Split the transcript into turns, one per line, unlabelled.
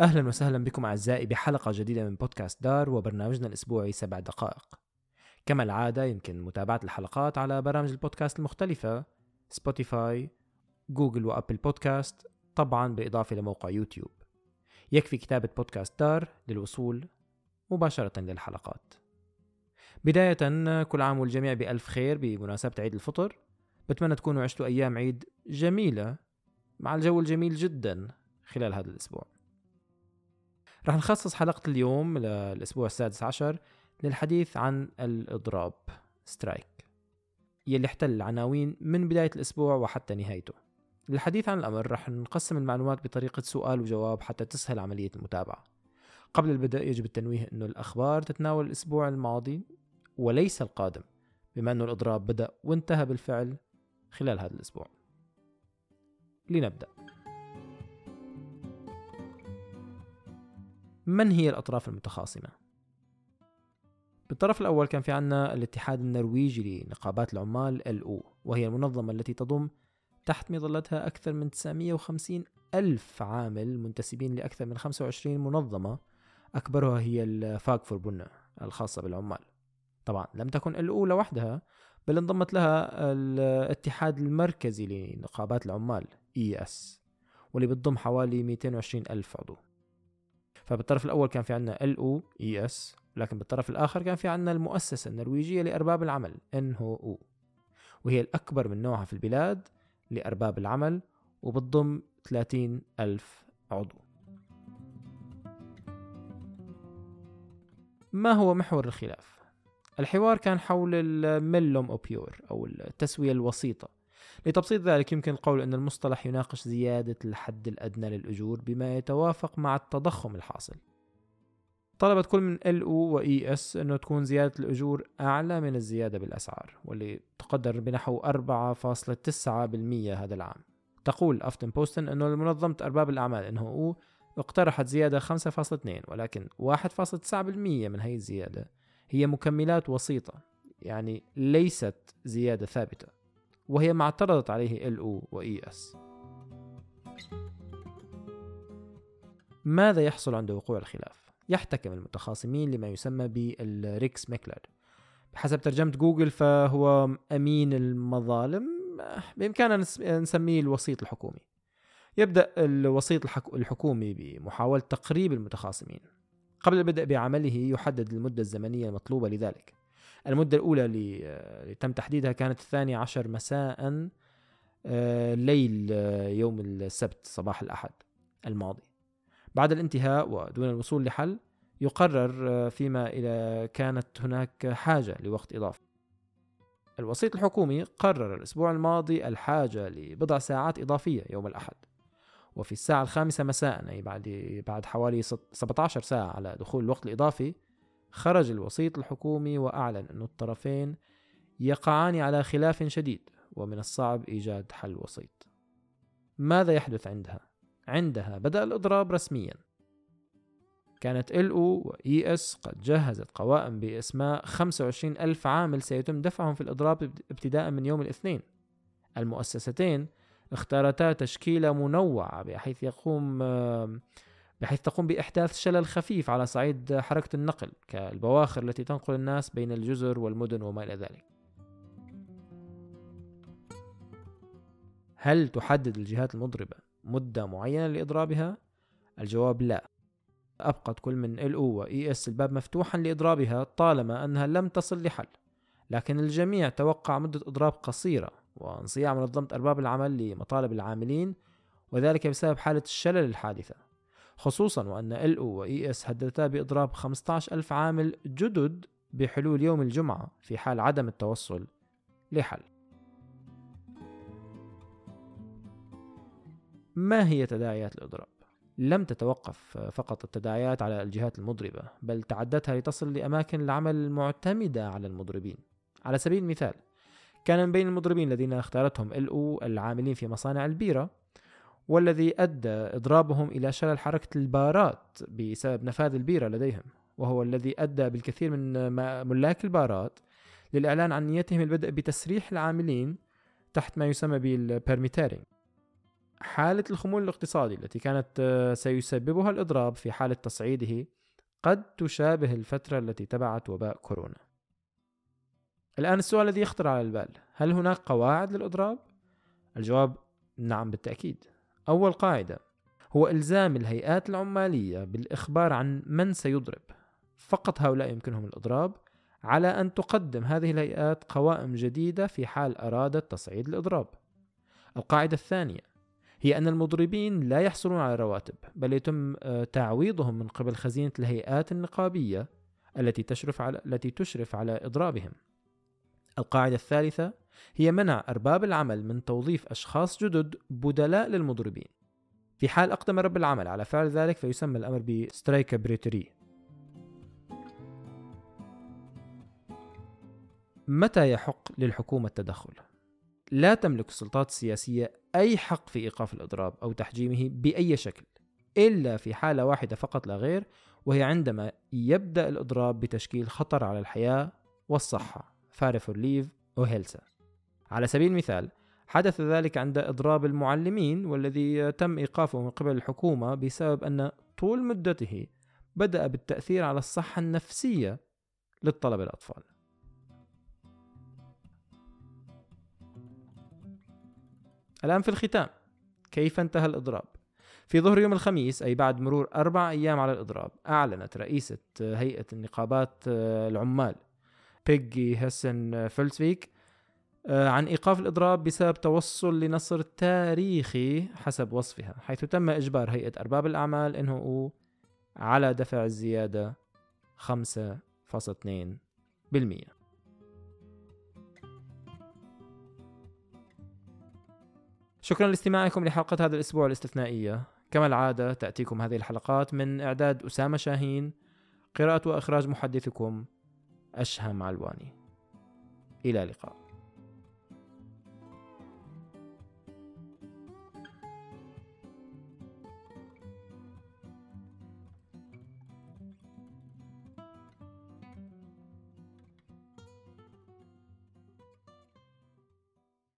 أهلا وسهلا بكم أعزائي بحلقة جديدة من بودكاست دار وبرنامجنا الأسبوعي سبع دقائق. كما العادة يمكن متابعة الحلقات على برامج البودكاست المختلفة سبوتيفاي جوجل وأبل بودكاست طبعا بالإضافة لموقع يوتيوب. يكفي كتابة بودكاست دار للوصول مباشرة للحلقات. بداية كل عام والجميع بألف خير بمناسبة عيد الفطر. بتمنى تكونوا عشتوا أيام عيد جميلة مع الجو الجميل جدا خلال هذا الأسبوع. رح نخصص حلقة اليوم للأسبوع السادس عشر للحديث عن الإضراب سترايك يلي احتل العناوين من بداية الأسبوع وحتى نهايته. للحديث عن الأمر رح نقسم المعلومات بطريقة سؤال وجواب حتى تسهل عملية المتابعة. قبل البدء يجب التنويه أنه الأخبار تتناول الأسبوع الماضي وليس القادم بما أنه الإضراب بدأ وانتهى بالفعل خلال هذا الأسبوع. لنبدأ. من هي الأطراف المتخاصمة؟ بالطرف الأول كان في عنا الاتحاد النرويجي لنقابات العمال LO وهي المنظمة التي تضم تحت مظلتها أكثر من 950 ألف عامل منتسبين لأكثر من 25 منظمة أكبرها هي الفاك فوربونا الخاصة بالعمال طبعا لم تكن LO لوحدها بل انضمت لها الاتحاد المركزي لنقابات العمال ES واللي بتضم حوالي 220 ألف عضو فبالطرف الأول كان في عنا LO ES لكن بالطرف الآخر كان في عنا المؤسسة النرويجية لأرباب العمل NHO وهي الأكبر من نوعها في البلاد لأرباب العمل وبتضم 30 ألف عضو. ما هو محور الخلاف؟ الحوار كان حول ال mellomoppgjør أو التسوية الوسيطة. لتبسيط ذلك يمكن القول أن المصطلح يناقش زيادة الحد الأدنى للأجور بما يتوافق مع التضخم الحاصل. طلبت كل من LO و YS انه تكون زيادة الأجور أعلى من الزيادة بالأسعار واللي تقدر بنحو 4.9% هذا العام. تقول Aftenposten انه منظمه أرباب الأعمال NHO اقترحت زيادة 5.2 ولكن 1.9% من هي الزيادة هي مكملات وسيطة يعني ليست زيادة ثابتة. وهي ما اعترضت عليه LO و YS. ماذا يحصل عند وقوع الخلاف؟ يحتكم المتخاصمين لما يسمى بال Riksmekler. بحسب ترجمة جوجل فهو أمين المظالم بإمكاننا نسميه الوسيط الحكومي. يبدأ الوسيط الحكومي بمحاولة تقريب المتخاصمين. قبل البدء بعمله يحدد المدة الزمنية المطلوبة لذلك. المدة الأولى اللي تم تحديدها كانت الثانية عشر مساء آه، ليل آه، يوم السبت صباح الأحد الماضي. بعد الانتهاء ودون الوصول لحل يقرر آه، فيما إذا كانت هناك حاجة لوقت إضافي. الوسيط الحكومي قرر الأسبوع الماضي الحاجة لبضع ساعات إضافية يوم الأحد. وفي الساعة الخامسة مساء أي بعد بعد حوالي 17 ساعة على دخول الوقت الإضافي خرج الوسيط الحكومي وأعلن أن الطرفين يقعان على خلاف شديد ومن الصعب إيجاد حل وسيط. ماذا يحدث عندها؟ عندها بدأ الإضراب رسميا. كانت ال أو و إي إس قد جهزت قوائم باسماء 25 ألف عامل سيتم دفعهم في الإضراب ابتداء من يوم الاثنين. المؤسستين اختارتا تشكيلة منوعة بحيث يقوم بحيث تقوم بإحداث شلل خفيف على صعيد حركة النقل كالبواخر التي تنقل الناس بين الجزر والمدن وما إلى ذلك. هل تحدد الجهات المضربة مدة معينة لإضرابها؟ الجواب لا. أبقت كل من إل و إي إس الباب مفتوحا لإضرابها طالما أنها لم تصل لحل. لكن الجميع توقع مدة إضراب قصيرة وانصياع منظمة أرباب العمل لمطالب العاملين وذلك بسبب حالة الشلل الحادثة. خصوصا وأن ال أو و اي إس هددتا بإضراب 15 ألف عامل جدد بحلول يوم الجمعة في حال عدم التوصل لحل ما هي تداعيات الإضراب؟ لم تتوقف فقط التداعيات على الجهات المضربة بل تعدتها لتصل لأماكن العمل المعتمدة على المضربين على سبيل المثال كان من بين المضربين الذين اختارتهم ال العاملين في مصانع البيرة والذي أدى إضرابهم إلى شلل حركة البارات بسبب نفاذ البيرة لديهم وهو الذي أدى بالكثير من ملاك البارات للإعلان عن نيتهم البدء بتسريح العاملين تحت ما يسمى بالبرميتارينج حالة الخمول الاقتصادي التي كانت آه، سيسببها الإضراب في حالة تصعيده قد تشابه الفترة التي تبعت وباء كورونا. الآن السؤال الذي يخطر على البال هل هناك قواعد للإضراب؟ الجواب نعم بالتأكيد. أول قاعدة هو إلزام الهيئات العمالية بالإخبار عن من سيضرب. فقط هؤلاء يمكنهم الإضراب على أن تقدم هذه الهيئات قوائم جديدة في حال أرادت تصعيد الإضراب. القاعدة الثانية هي أن المضربين لا يحصلون على رواتب بل يتم آه، تعويضهم من قبل خزينة الهيئات النقابية التي تشرف على التي تشرف على إضرابهم. القاعدة الثالثة هي منع أرباب العمل من توظيف أشخاص جدد بدلاء للمضربين. في حال أقدم رب العمل على فعل ذلك فيسمى الأمر بسترايكابريتري متى يحق للحكومة التدخل؟ لا تملك السلطات السياسية أي حق في إيقاف الإضراب أو تحجيمه بأي شكل إلا في حالة واحدة فقط لا غير وهي عندما يبدأ الإضراب بتشكيل خطر على الحياة والصحة فور ليف وهيلسا على سبيل المثال حدث ذلك عند إضراب المعلمين والذي تم إيقافه من قبل الحكومة بسبب أن طول مدته بدأ بالتأثير على الصحة النفسية للطلبة الأطفال الآن في الختام كيف انتهى الإضراب؟ في ظهر يوم الخميس أي بعد مرور أربع أيام على الإضراب أعلنت رئيسة هيئة النقابات آه، العمال بيجي هيسن فلتفيك آه، عن إيقاف الإضراب بسبب توصل لنصر تاريخي حسب وصفها حيث تم إجبار هيئة أرباب الأعمال إنه على دفع الزيادة 5.2% شكرا لاستماعكم لحلقة هذا الأسبوع الاستثنائية. كما العادة تأتيكم هذه الحلقات من إعداد أسامة شاهين قراءة وإخراج محدثكم أشهم علواني إلى اللقاء.